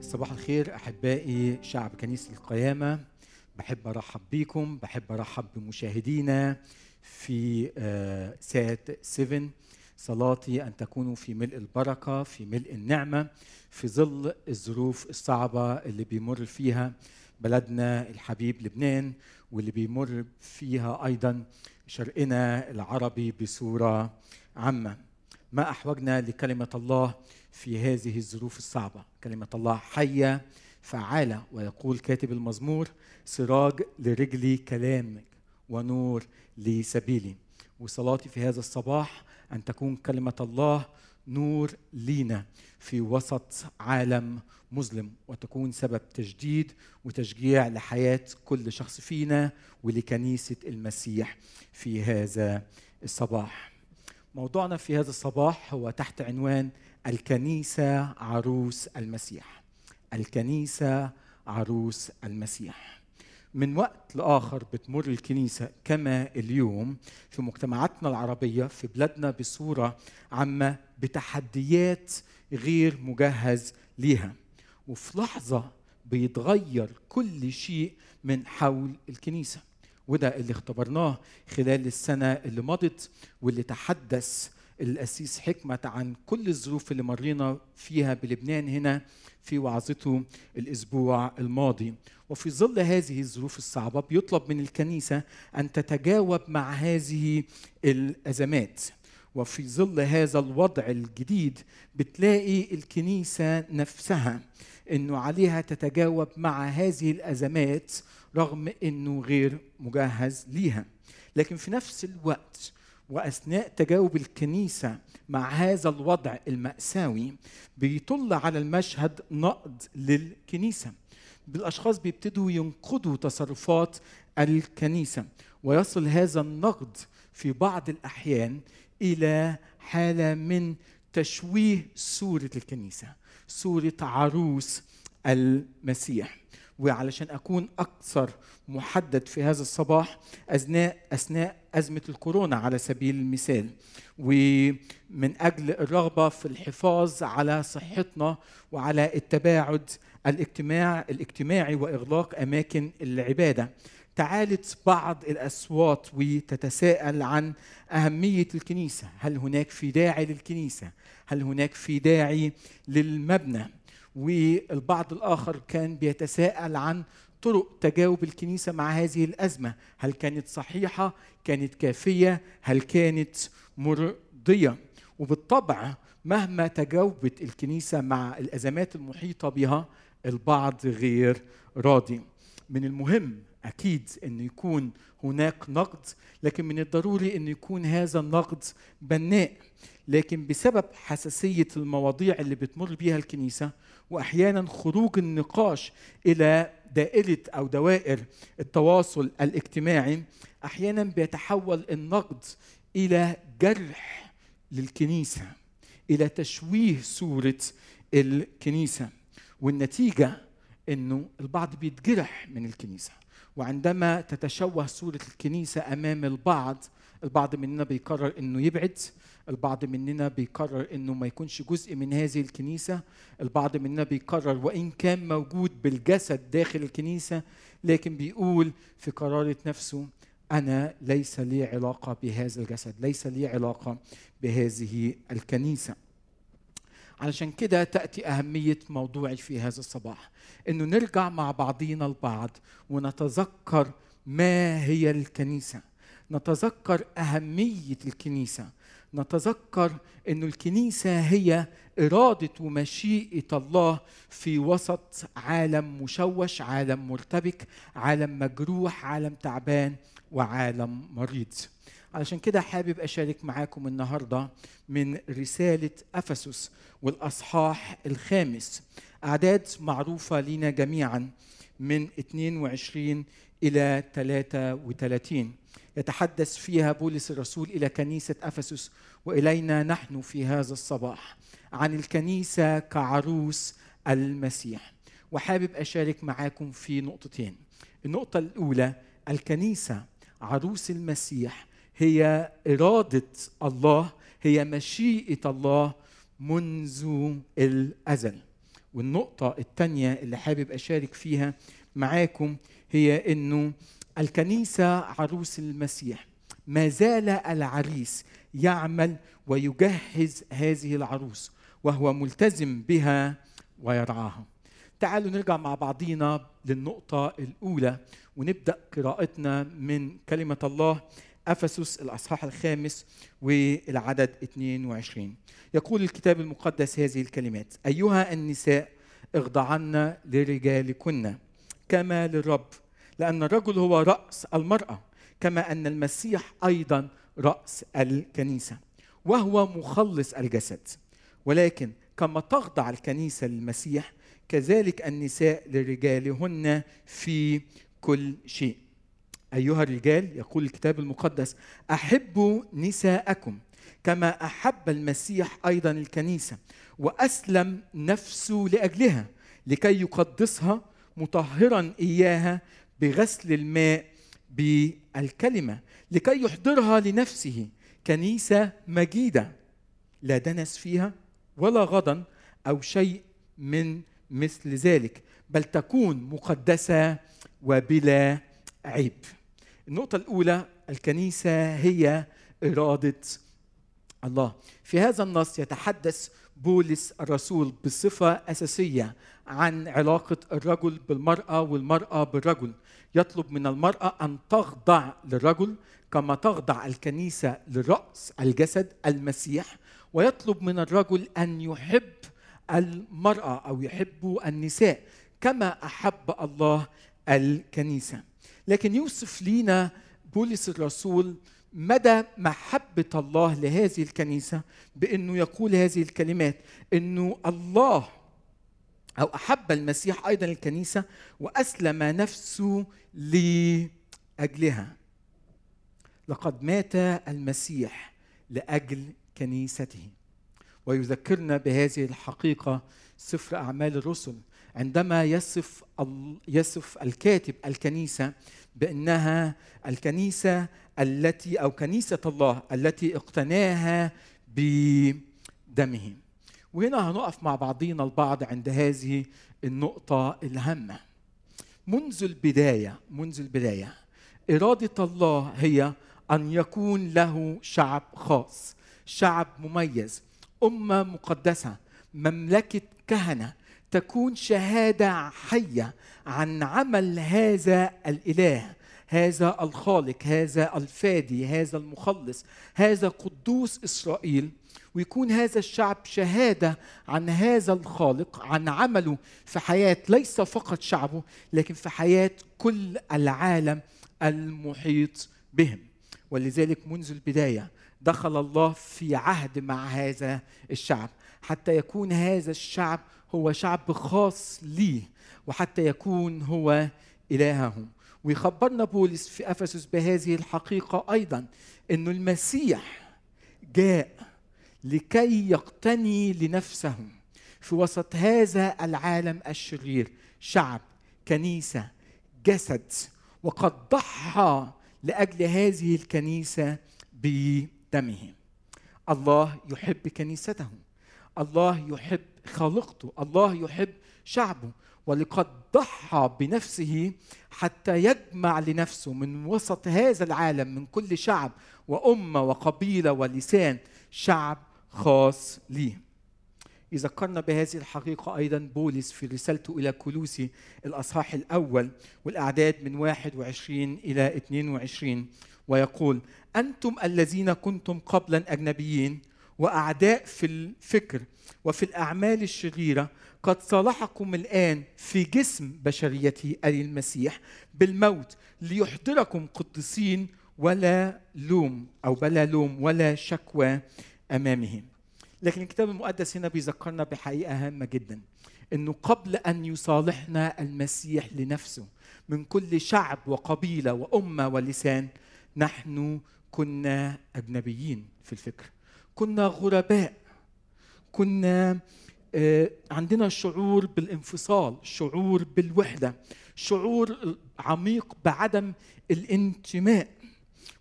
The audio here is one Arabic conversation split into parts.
صباح الخير أحبائي شعب كنيسة القيامة. بحب أرحب بيكم بحب أرحب بمشاهدينا في آه، سات 7 صلاتي أن تكونوا في ملء البركة في ملء النعمة في ظل الظروف الصعبة اللي بيمر فيها بلدنا الحبيب لبنان واللي بيمر فيها أيضا شرقنا العربي بصورة عامة. ما أحوجنا لكلمة الله في هذه الظروف الصعبة كلمة الله حية فعاله ويقول كاتب المزمور سراج لرجلي كلامك ونور لسبيلي وصلاتي في هذا الصباح أن تكون كلمة الله نور لينا في وسط عالم مظلم وتكون سبب تجديد وتشجيع لحياة كل شخص فينا ولكنيسة المسيح في هذا الصباح. موضوعنا في هذا الصباح هو تحت عنوان الكنيسة عروس المسيح. الكنيسة عروس المسيح. من وقت لآخر بتمر الكنيسة كما اليوم في مجتمعاتنا العربية في بلادنا بصورة عامة بتحديات غير مجهز ليها وفي لحظة بيتغير كل شيء من حول الكنيسة وده اللي اختبرناه خلال السنة اللي مضت واللي تحدث الأسيس حكمة عن كل الظروف اللي مرينا فيها بلبنان هنا في وعظته الأسبوع الماضي. وفي ظل هذه الظروف الصعبة بيطلب من الكنيسة أن تتجاوب مع هذه الأزمات. وفي ظل هذا الوضع الجديد بتلاقي الكنيسة نفسها أنه عليها تتجاوب مع هذه الأزمات رغم أنه غير مجهز ليها. لكن في نفس الوقت وأثناء تجاوب الكنيسة مع هذا الوضع المأساوي بيطل على المشهد نقد للكنيسة. بالأشخاص بيبتدوا ينقضوا تصرفات الكنيسة ويصل هذا النقد في بعض الأحيان إلى حاله من تشويه صوره الكنيسة صوره عروس المسيح. وعلشان أكون أكثر محدد في هذا الصباح اثناء أثناء أزمة الكورونا على سبيل المثال ومن أجل الرغبة في الحفاظ على صحتنا وعلى التباعد الاجتماع الاجتماعي وإغلاق أماكن العبادة. تعالت بعض الأصوات وتتساءل عن أهمية الكنيسة. هل هناك في داعي للكنيسة؟ هل هناك في داعي للمبنى؟ والبعض الآخر كان بيتساءل عن طرق تجاوب الكنيسة مع هذه الأزمة. هل كانت صحيحة؟ كانت كافية؟ هل كانت مرضية؟ وبالطبع مهما تجاوبت الكنيسة مع الأزمات المحيطة بها البعض غير راضي. من المهم أكيد ان يكون هناك نقد لكن من الضروري ان يكون هذا النقد بناء. لكن بسبب حساسية المواضيع اللي بتمر بيها الكنيسة وأحيانا خروج النقاش إلى دائرة أو دوائر التواصل الاجتماعي أحيانا بيتحول النقد إلى جرح للكنيسة إلى تشويه صورة الكنيسة. والنتيجة إنه البعض بيتجرح من الكنيسة. وعندما تتشوه صوره الكنيسة أمام البعض البعض مننا بيقرر إنه يبعد البعض مننا بيقرر إنه ما يكونش جزء من هذه الكنيسة البعض مننا بيقرر وإن كان موجود بالجسد داخل الكنيسة لكن بيقول في قرارة نفسه أنا ليس لي علاقة بهذا الجسد ليس لي علاقة بهذه الكنيسة. علشان كده تأتي أهمية موضوعي في هذا الصباح إنه نرجع مع بعضينا البعض ونتذكر ما هي الكنيسة. نتذكر أهمية الكنيسة. نتذكر أن الكنيسة هي إرادة ومشيئة الله في وسط عالم مشوش عالم مرتبك عالم مجروح عالم تعبان وعالم مريض. علشان كده حابب أشارك معاكم النهاردة من رسالة أفسس والأصحاح الخامس. أعداد معروفة لنا جميعا من 22 إلى 33 يتحدث فيها بولس الرسول إلى كنيسة أفسس وإلينا نحن في هذا الصباح عن الكنيسة كعروس المسيح. وحابب أشارك معاكم في نقطتين. النقطة الأولى الكنيسة عروس المسيح هي إرادة الله هي مشيئة الله منذ الأزل. والنقطة الثانية اللي حابب أشارك فيها معاكم هي إنه الكنيسة عروس المسيح ما زال العريس يعمل ويجهز هذه العروس وهو ملتزم بها ويرعاها. تعالوا نرجع مع بعضينا للنقطة الأولى ونبدأ قراءتنا من كلمة الله أفسس الأصحاح الخامس والعدد 22 يقول الكتاب المقدس هذه الكلمات أيها النساء اخضعن لرجالكن كما للرب لأن الرجل هو رأس المرأة كما أن المسيح أيضا رأس الكنيسة وهو مخلص الجسد. ولكن كما تخضع الكنيسة للمسيح كذلك النساء لرجالهن في كل شيء. أيها الرجال يقول الكتاب المقدس أحبوا نساءكم كما أحب المسيح أيضا الكنيسة وأسلم نفسه لأجلها لكي يقدسها مطهرا إياها بغسل الماء بالكلمة لكي يحضرها لنفسه كنيسة مجيدة. لا دنس فيها ولا غضن أو شيء من مثل ذلك بل تكون مقدسة وبلا عيب. النقطة الأولى الكنيسة هي إرادة الله. في هذا النص يتحدث بولس الرسول بصفة أساسية عن علاقة الرجل بالمرأة والمرأة بالرجل. يطلب من المرأة أن تخضع للرجل كما تخضع الكنيسة لرأس الجسد المسيح ويطلب من الرجل أن يحب المرأة أو يحب النساء كما أحب الله الكنيسة. لكن يوصف لينا بولس الرسول مدى محبة الله لهذه الكنيسة بأنه يقول هذه الكلمات أنه الله أو أحب المسيح أيضا الكنيسة وأسلم نفسه لأجلها. لقد مات المسيح لأجل كنيسته. ويذكرنا بهذه الحقيقة سفر أعمال الرسل. عندما يصف يصف الكاتب الكنيسة بأنها الكنيسة التي أو كنيسة الله التي اقتناها بدمه. وهنا هنقف مع بعضينا البعض عند هذه النقطة الهامة. منذ البداية منذ البداية إرادة الله هي أن يكون له شعب خاص شعب مميز أمة مقدسة مملكة كهنة تكون شهادة حية عن عمل هذا الإله هذا الخالق هذا الفادي هذا المخلص هذا قدوس إسرائيل ويكون هذا الشعب شهادة عن هذا الخالق عن عمله في حياة ليس فقط شعبه لكن في حياة كل العالم المحيط بهم. ولذلك منذ البداية دخل الله في عهد مع هذا الشعب حتى يكون هذا الشعب هو شعب خاص ليه وحتى يكون هو إلههم. ويخبرنا بولس في أفسس بهذه الحقيقة أيضا أن المسيح جاء لكي يقتني لنفسه في وسط هذا العالم الشرير شعب كنيسة جسد وقد ضحى لأجل هذه الكنيسة بدمه. الله يحب كنيسته الله يحب خالقته الله يحب شعبه. ولقد ضحى بنفسه حتى يجمع لنفسه من وسط هذا العالم من كل شعب وأمة وقبيلة ولسان شعب خاص ليه. يذكرنا بهذه الحقيقة أيضا بولس في رسالته إلى كلوسي الأصحاح الأول والأعداد من 21 إلى 22 ويقول أنتم الذين كنتم قبلا أجنبيين وأعداء في الفكر وفي الأعمال الشريرة قد صالحكم الآن في جسم بشريته أي المسيح بالموت ليحضركم قدسين ولا لوم أو بلا لوم ولا شكوى أمامه لكن الكتاب المقدس هنا بيذكرنا بحقيقة هامة جدا إنه قبل أن يصالحنا المسيح لنفسه من كل شعب وقبيلة وأمة ولسان نحن كنا أجنبيين في الفكر. كنا غرباء. كنا عندنا شعور بالانفصال شعور بالوحدة شعور عميق بعدم الانتماء.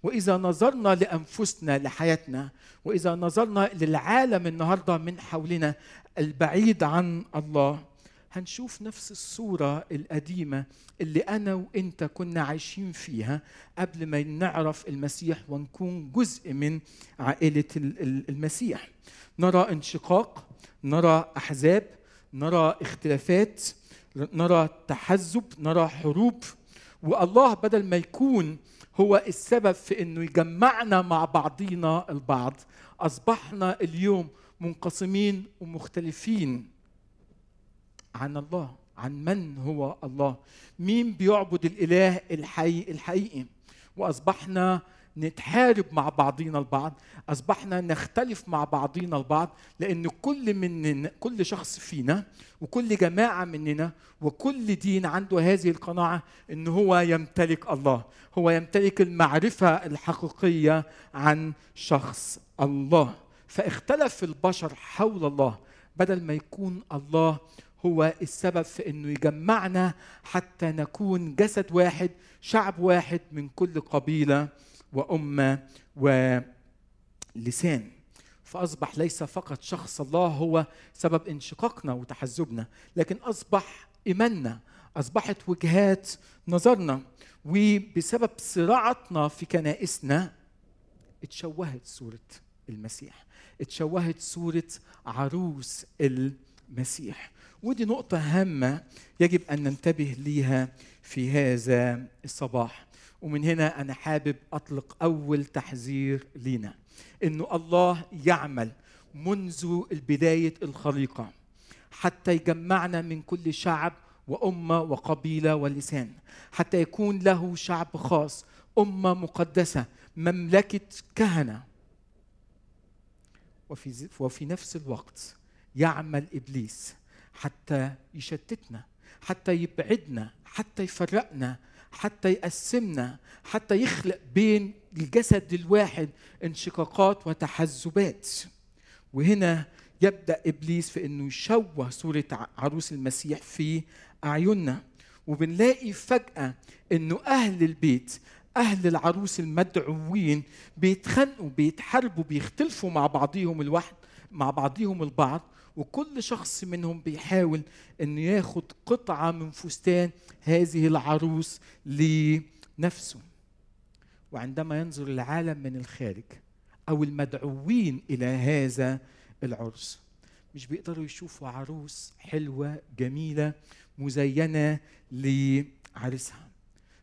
وإذا نظرنا لأنفسنا لحياتنا وإذا نظرنا للعالم النهارده من حولنا البعيد عن الله هنشوف نفس الصورة القديمة اللي أنا وإنت كنا عايشين فيها قبل ما نعرف المسيح ونكون جزء من عائلة المسيح. نرى انشقاق نرى أحزاب نرى اختلافات نرى تحزب نرى حروب. والله بدل ما يكون هو السبب في إنه يجمعنا مع بعضينا البعض أصبحنا اليوم منقسمين ومختلفين. عن الله عن من هو الله؟ مين بيعبد الإله الحي الحقيقي؟ وأصبحنا نتحارب مع بعضينا البعض أصبحنا نختلف مع بعضينا البعض لأن كل مننا كل شخص فينا وكل جماعة مننا وكل دين عنده هذه القناعة إن هو يمتلك الله. هو يمتلك المعرفة الحقيقية عن شخص الله. فاختلف البشر حول الله بدل ما يكون الله هو السبب في إنه يجمعنا حتى نكون جسد واحد شعب واحد من كل قبيلة وأمة ولسان. فأصبح ليس فقط شخص الله هو سبب انشقاقنا وتحزبنا لكن أصبح إيماننا أصبحت وجهات نظرنا. وبسبب صراعاتنا في كنائسنا اتشوهت صورة المسيح اتشوهت صورة عروس المسيح ودي نقطة هامة يجب أن ننتبه ليها في هذا الصباح. ومن هنا أنا حابب أطلق أول تحذير لينا. إنه الله يعمل منذ بداية الخليقة حتى يجمعنا من كل شعب وأمة وقبيلة ولسان. حتى يكون له شعب خاص أمة مقدسة مملكة كهنة. وفي وفي نفس الوقت يعمل إبليس حتى يشتتنا حتى يبعدنا حتى يفرقنا حتى يقسمنا حتى يخلق بين الجسد الواحد انشقاقات وتحزبات. وهنا يبدأ إبليس في إنه يشوه صورة عروس المسيح في أعيننا. وبنلاقي فجأة إنه أهل البيت أهل العروس المدعوين بيتخانقوا بيتحاربوا بيختلفوا مع بعضهم الواحد مع بعضهم البعض. وكل شخص منهم بيحاول انه ياخد قطعة من فستان هذه العروس لنفسه. وعندما ينظر العالم من الخارج أو المدعوين إلى هذا العرس مش بيقدروا يشوفوا عروس حلوة جميلة مزينة لعرسها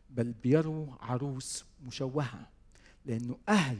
بل بيروا عروس مشوهة لأنه أهل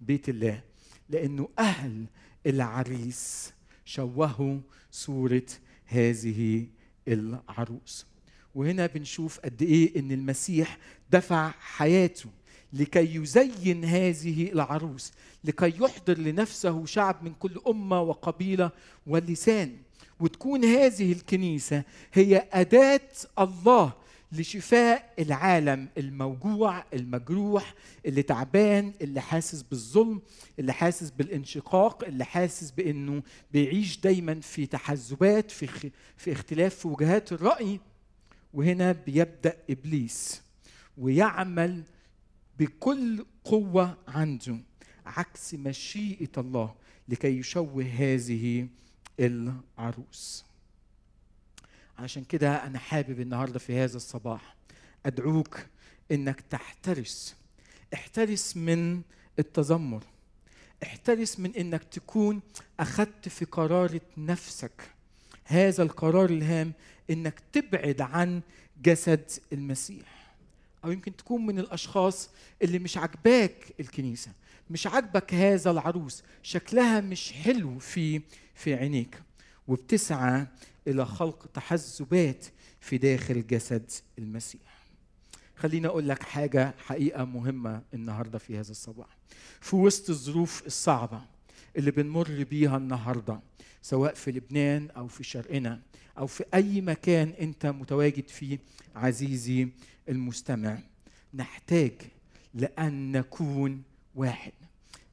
بيت الله لأنه أهل العريس. شوهوا صورة هذه العروس. وهنا بنشوف قد إيه إن المسيح دفع حياته لكي يزين هذه العروس لكي يحضر لنفسه شعب من كل أمة وقبيلة ولسان. وتكون هذه الكنيسة هي أداة الله لشفاء العالم الموجوع المجروح اللي تعبان اللي حاسس بالظلم اللي حاسس بالانشقاق اللي حاسس بإنه بيعيش دايما في تحزبات في في اختلاف في وجهات الرأي. وهنا بيبدأ إبليس ويعمل بكل قوة عنده عكس مشيئة الله لكي يشوه هذه العروس. عشان كده أنا حابب النهارده في هذا الصباح أدعوك إنك تحترس. احترس من التذمر. احترس من إنك تكون أخذت في قرارة نفسك. هذا القرار الهام إنك تبعد عن جسد المسيح. أو يمكن تكون من الأشخاص اللي مش عاجباك الكنيسة مش عاجبك هذا العروس. شكلها مش حلو في في عينيك. وبتسعى إلى خلق تحزبات في داخل جسد المسيح. خليني أقول لك حاجة حقيقة مهمة النهارده في هذا الصباح. في وسط الظروف الصعبة اللي بنمر بيها النهارده سواء في لبنان أو في شرقنا أو في أي مكان أنت متواجد فيه عزيزي المستمع نحتاج لأن نكون واحد.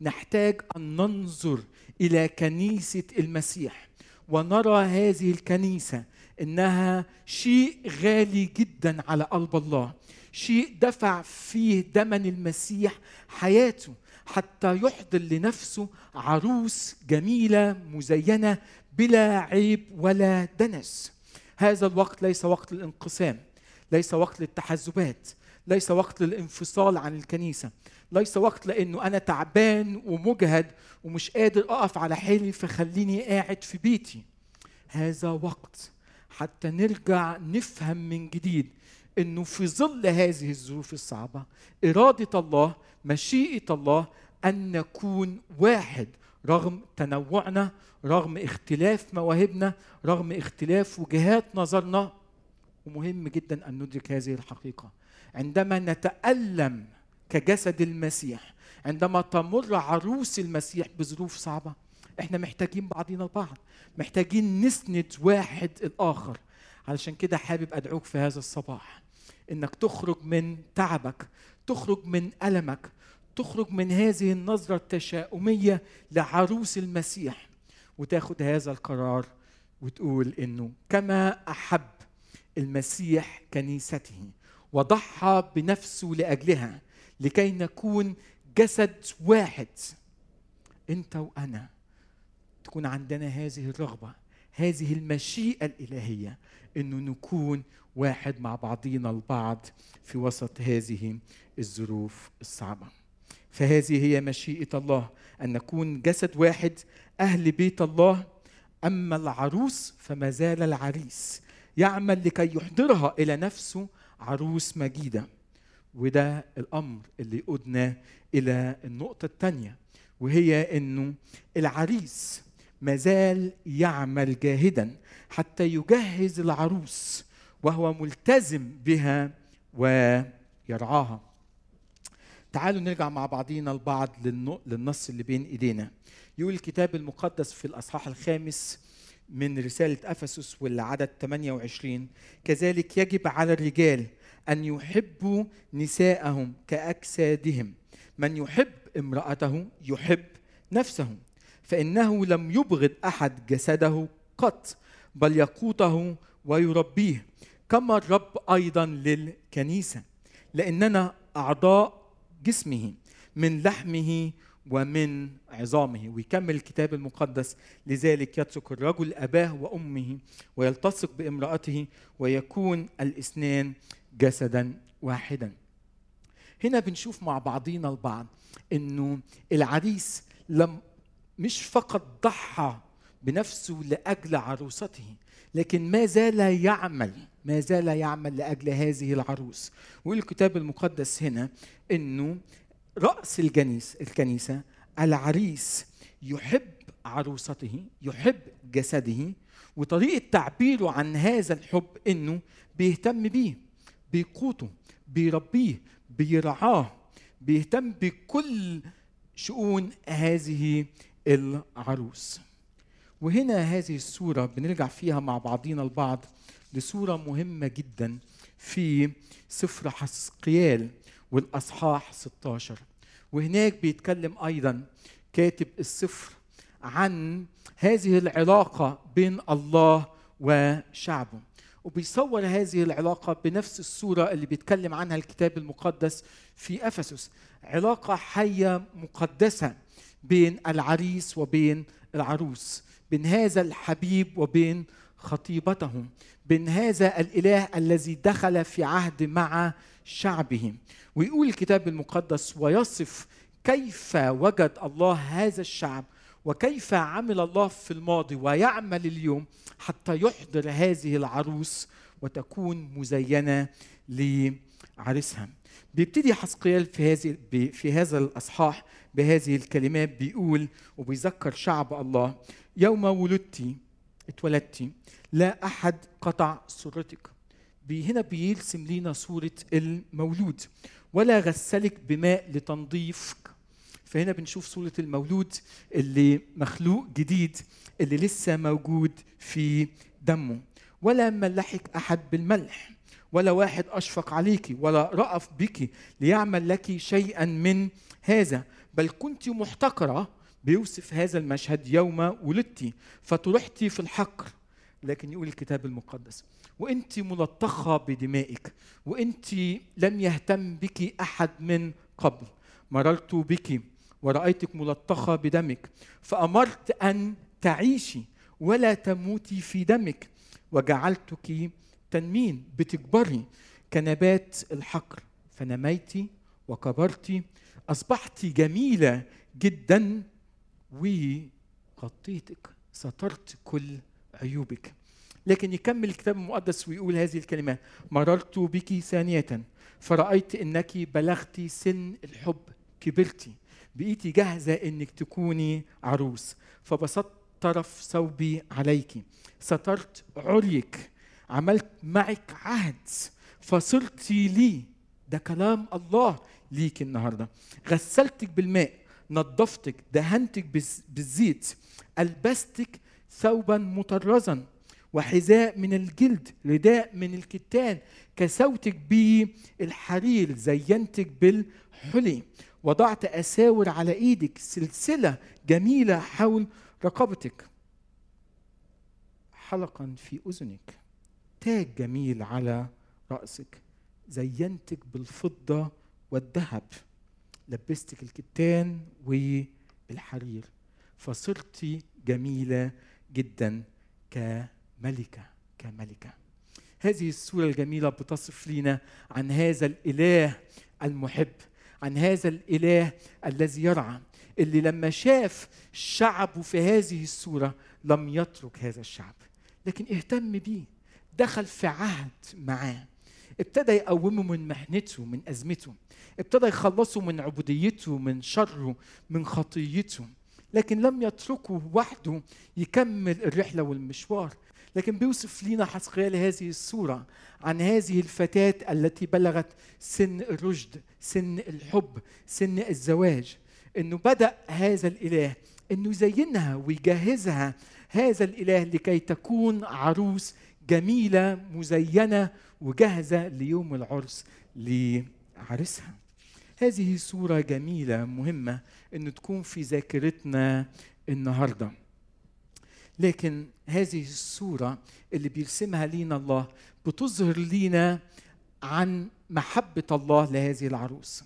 نحتاج أن ننظر إلى كنيسة المسيح ونرى هذه الكنيسة إنها شيء غالي جدا على قلب الله شيء دفع فيه دمن المسيح حياته حتى يحضر لنفسه عروس جميلة مزينة بلا عيب ولا دنس. هذا الوقت ليس وقت للانقسام ليس وقت للتحزبات ليس وقت للانفصال عن الكنيسة. ليس وقت لأنه أنا تعبان ومجهد ومش قادر أقف على حيلي فخليني قاعد في بيتي. هذا وقت حتى نرجع نفهم من جديد إنه في ظل هذه الظروف الصعبة إرادة الله مشيئة الله أن نكون واحد رغم تنوعنا رغم اختلاف مواهبنا رغم اختلاف وجهات نظرنا. ومهم جدا أن ندرك هذه الحقيقة. عندما نتألم كجسد المسيح عندما تمر عروس المسيح بظروف صعبة إحنا محتاجين بعضينا البعض محتاجين نسند واحد الآخر. علشان كده حابب أدعوك في هذا الصباح إنك تخرج من تعبك تخرج من ألمك تخرج من هذه النظرة التشاؤمية لعروس المسيح وتاخد هذا القرار وتقول إنه كما أحب المسيح كنيسته. وضحى بنفسه لأجلها لكي نكون جسد واحد. أنت وأنا تكون عندنا هذه الرغبة هذه المشيئة الإلهية إنه نكون واحد مع بعضينا البعض في وسط هذه الظروف الصعبة. فهذه هي مشيئة الله أن نكون جسد واحد أهل بيت الله. أما العروس فما زال العريس يعمل لكي يحضرها إلى نفسه عروس مجيدة. وده الأمر اللي يقودنا إلى النقطة الثانية وهي إنه العريس مازال يعمل جاهدا حتى يجهز العروس وهو ملتزم بها ويرعاها. تعالوا نرجع مع بعضينا البعض للنص اللي بين إيدينا. يقول الكتاب المقدس في الأصحاح الخامس من رسالة أفسس والعدد 28 كذلك يجب على الرجال أن يحبوا نساءهم كأجسادهم. من يحب امرأته يحب نفسه فإنه لم يبغض أحد جسده قط بل يقوته ويربيه كما الرب أيضا للكنيسة لأننا أعضاء جسمه من لحمه ومن عظامه. ويكمل الكتاب المقدس لذلك يترك الرجل أباه وأمه ويلتصق بامرأته ويكون الاثنان جسدا واحدا. هنا بنشوف مع بعضينا البعض إنه العريس لم مش فقط ضحى بنفسه لأجل عروسته لكن ما زال يعمل ما زال يعمل لأجل هذه العروس. ويقول الكتاب المقدس هنا إنه رأس الجنيس الكنيسة العريس يحب عروسته يحب جسده وطريقة تعبيره عن هذا الحب إنه بيهتم بيه بيقوته بيربيه بيرعاه بيهتم بكل شؤون هذه العروس. وهنا هذه الصورة بنرجع فيها مع بعضينا البعض لصورة مهمة جدا في سفر حسقيال. والأصحاح 16 وهناك بيتكلم أيضا كاتب السفر عن هذه العلاقة بين الله وشعبه. وبيصور هذه العلاقة بنفس الصورة اللي بيتكلم عنها الكتاب المقدس في أفسس. علاقة حية مقدسة بين العريس وبين العروس بين هذا الحبيب وبين خطيبته بين هذا الإله الذي دخل في عهد مع شعبه ويقول الكتاب المقدس ويصف كيف وجد الله هذا الشعب وكيف عمل الله في الماضي ويعمل اليوم حتى يحضر هذه العروس وتكون مزينة لعريسها بيبتدي حسقيال في هذه في هذا الأصحاح بهذه الكلمات بيقول وبيذكر شعب الله يوم ولدتي اتولدتي لا أحد قطع سرتك هنا بيرسم لينا صورة المولود. ولا غسلك بماء لتنظيفك. فهنا بنشوف صورة المولود اللي مخلوق جديد اللي لسه موجود في دمه. ولا ملحك أحد بالملح. ولا واحد أشفق عليك ولا رأف بك ليعمل لك شيئا من هذا. بل كنت محتقرة بيوصف هذا المشهد يوم ولدت فطرحت في الحقر. لكن يقول الكتاب المقدس وأنت ملطخة بدمائك وأنت لم يهتم بك أحد من قبل. مررت بك ورأيتك ملطخة بدمك فأمرت أن تعيشي ولا تموتي في دمك. وجعلتك تنمين بتكبري كنبات الحقر. فنميتي وكبرتي أصبحت جميلة جدا وغطيتك سترت كل عيوبك. لكن يكمل الكتاب المقدس ويقول هذه الكلمات مررت بك ثانية فرأيت أنك بلغت سن الحب كبرتي بقيتي جاهزة أنك تكوني عروس فبسطت طرف ثوبي عليك سترت عريك عملت معك عهد فصرت لي ده كلام الله ليك النهارده. غسلتك بالماء نظفتك دهنتك بالزيت ألبستك ثوبا مطرزا. وحذاء من الجلد رداء من الكتان كسوتك بالحرير زينتك بالحلي. وضعت أساور على إيدك سلسلة جميلة حول رقبتك. حلقا في أذنك. تاج جميل على رأسك. زينتك بالفضة والذهب. لبستك الكتان والحرير فصرت جميلة جدا كملكه كملكة. هذه الصورة الجميلة بتصف لنا عن هذا الإله المحب عن هذا الإله الذي يرعى. اللي لما شاف شعبه في هذه الصورة لم يترك هذا الشعب لكن اهتم بيه دخل في عهد معاه. ابتدى يقومه من محنته من أزمته. ابتدى يخلصه من عبوديته من شره من خطيته. لكن لم يتركه وحده يكمل الرحلة والمشوار. لكن بيوصف لنا حسقيال هذه الصورة عن هذه الفتاة التي بلغت سن الرشد سن الحب سن الزواج. إنه بدأ هذا الإله إنه يزينها ويجهزها هذا الإله لكي تكون عروس جميلة مزينة وجاهزة ليوم العرس لعرسها. هذه صورة جميلة مهمة أن تكون في ذاكرتنا النهارده. لكن هذه الصورة اللي بيرسمها لينا الله بتظهر لينا عن محبة الله لهذه العروس.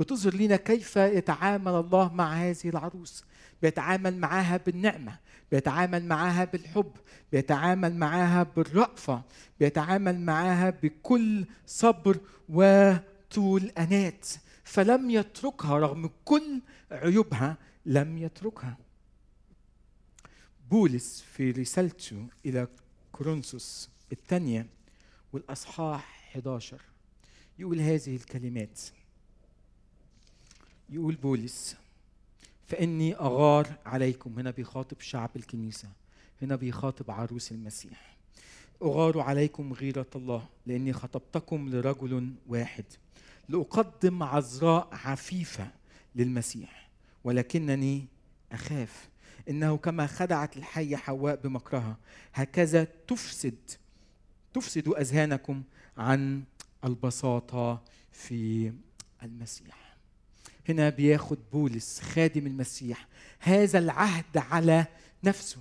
بتظهر لنا كيف يتعامل الله مع هذه العروس. بيتعامل معاها بالنعمة بيتعامل معاها بالحب بيتعامل معاها بالرأفة بيتعامل معاها بكل صبر وطول أنات. فلم يتركها رغم كل عيوبها لم يتركها. بولس في رسالته إلى كورنثوس الثانية والأصحاح 11 يقول هذه الكلمات. يقول بولس فإني أغار عليكم. هنا بيخاطب شعب الكنيسة هنا بيخاطب عروس المسيح. أغار عليكم غيرة الله لأني خطبتكم لرجل واحد لأقدم عذراء عفيفة للمسيح ولكنني أخاف. إنه كما خدعت الحيه حواء بمكرها هكذا تفسد تفسد أذهانكم عن البساطة في المسيح. هنا بياخد بولس خادم المسيح هذا العهد على نفسه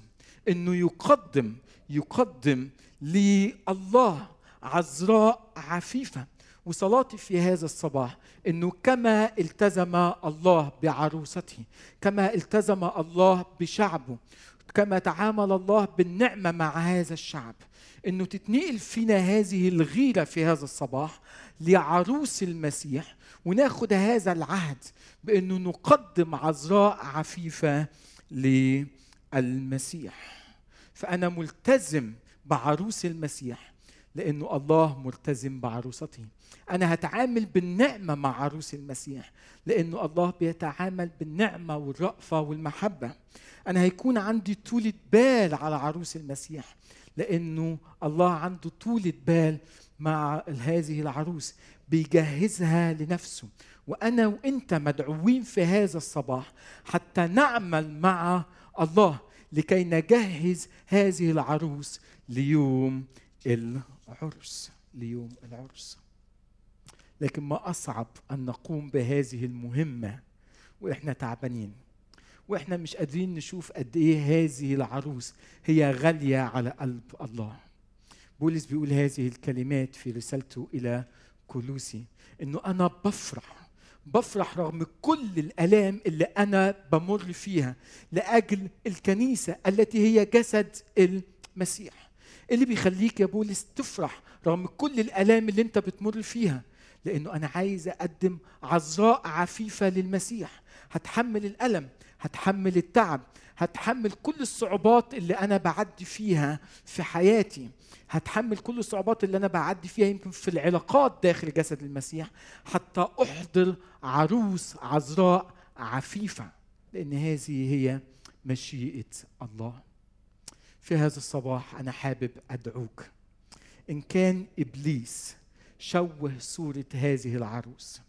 إنه يقدم يقدم لله عذراء عفيفة. وصلاتي في هذا الصباح إنه كما التزم الله بعروسته كما التزم الله بشعبه كما تعامل الله بالنعمة مع هذا الشعب. إنه تتنقل فينا هذه الغيرة في هذا الصباح لعروس المسيح وناخد هذا العهد بإنه نقدم عذراء عفيفة للمسيح. فأنا ملتزم بعروس المسيح لأنه الله ملتزم بعروسته. أنا هتعامل بالنعمة مع عروس المسيح لأنه الله بيتعامل بالنعمة والرأفة والمحبة. أنا هيكون عندي طولة بال على عروس المسيح لأنه الله عنده طولة بال مع هذه العروس بيجهزها لنفسه. وأنا وأنت مدعوين في هذا الصباح حتى نعمل مع الله لكي نجهز هذه العروس ليوم العرس ليوم العرس. لكن ما أصعب أن نقوم بهذه المهمة وإحنا تعبانين وإحنا مش قادرين نشوف قد إيه هذه العروس هي غالية على قلب الله. بولس بيقول هذه الكلمات في رسالته إلى كولوسي إنه أنا بفرح بفرح رغم كل الألام اللي أنا بمر فيها لأجل الكنيسة التي هي جسد المسيح. اللي بيخليك يا بولس تفرح رغم كل الألام اللي انت بتمر فيها. لأنه أنا عايز أقدم عذراء عفيفة للمسيح. هتحمل الألم هتحمل التعب هتحمل كل الصعوبات اللي أنا بعدي فيها في حياتي. هتحمل كل الصعوبات اللي أنا بعدي فيها يمكن في العلاقات داخل جسد المسيح حتى أحضر عروس عذراء عفيفة. لأن هذه هي مشيئة الله. في هذا الصباح أنا حابب أدعوك. إن كان إبليس شوه صورة هذه العروس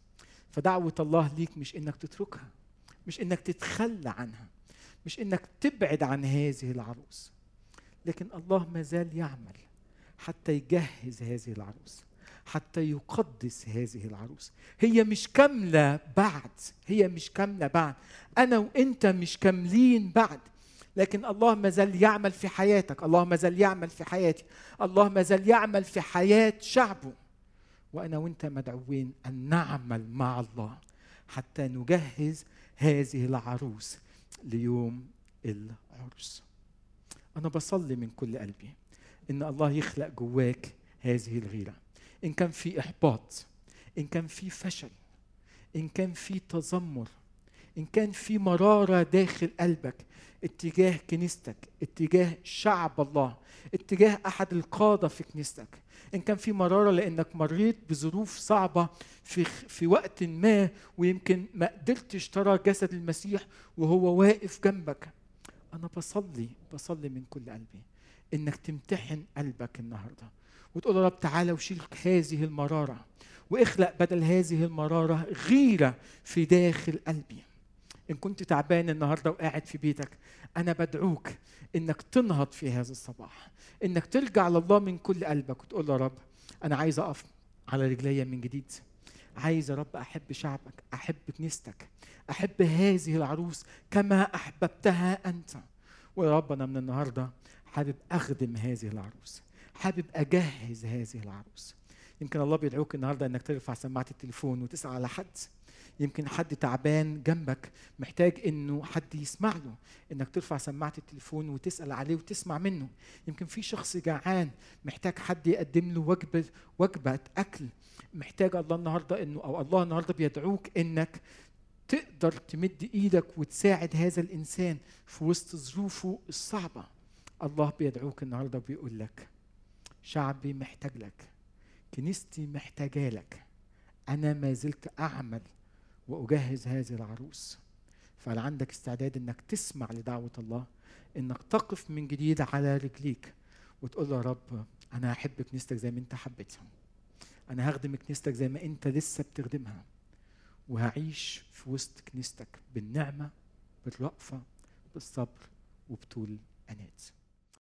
فدعوة الله ليك مش إنك تتركها مش إنك تتخلى عنها مش إنك تبعد عن هذه العروس. لكن الله ما زال يعمل حتى يجهز هذه العروس حتى يقدس هذه العروس. هي مش كاملة بعد هي مش كاملة بعد. أنا وأنت مش كاملين بعد. لكن الله ما زال يعمل في حياتك. الله ما زال يعمل في حياتي. الله ما زال يعمل في حياة شعبه. وأنا وأنت مدعوين أن نعمل مع الله حتى نجهز هذه العروس ليوم العرس. أنا بصلي من كل قلبي إن الله يخلق جواك هذه الغيرة. إن كان في إحباط إن كان في فشل إن كان في تذمر إن كان في مرارة داخل قلبك اتجاه كنيستك اتجاه شعب الله اتجاه أحد القادة في كنيستك. إن كان في مرارة لأنك مريت بظروف صعبة في في وقت ما ويمكن ما قدرتش ترى جسد المسيح وهو واقف جنبك. أنا بصلي بصلي من كل قلبي إنك تمتحن قلبك النهارده وتقول يا رب تعالى وشيل هذه المرارة واخلق بدل هذه المرارة غيرة في داخل قلبي. إن كنت تعبان النهارده وقاعد في بيتك أنا بدعوك إنك تنهض في هذا الصباح إنك ترجع لله من كل قلبك وتقول يا رب أنا عايز أقف على رجلي من جديد. عايز يا رب أحب شعبك أحب كنيستك أحب هذه العروس كما أحببتها أنت. ويا رب أنا من النهارده حابب أخدم هذه العروس حابب أجهز هذه العروس. يمكن الله بيدعوك النهارده إنك ترفع سماعة التليفون وتسأل على حد. يمكن حد تعبان جنبك محتاج إنه حد يسمع له إنك ترفع سماعة التليفون وتسأل عليه وتسمع منه. يمكن في شخص جعان محتاج حد يقدم له وجبه وجبة أكل. محتاج الله النهارده إنه أو الله النهارده بيدعوك إنك تقدر تمد إيدك وتساعد هذا الإنسان في وسط ظروفه الصعبة. الله بيدعوك النهارده وبيقول لك شعبي محتاج لك. كنيستي محتاجة لك. أنا ما زلت أعمل وأجهز هذه العروس. فهل عندك استعداد إنك تسمع لدعوة الله؟ إنك تقف من جديد على رجليك وتقول له يا رب أنا هحب كنيستك زي ما أنت حبيتها. أنا هخدم كنيستك زي ما أنت لسه بتخدمها. وهعيش في وسط كنيستك بالنعمة بالرأفة بالصبر وبطول أنات.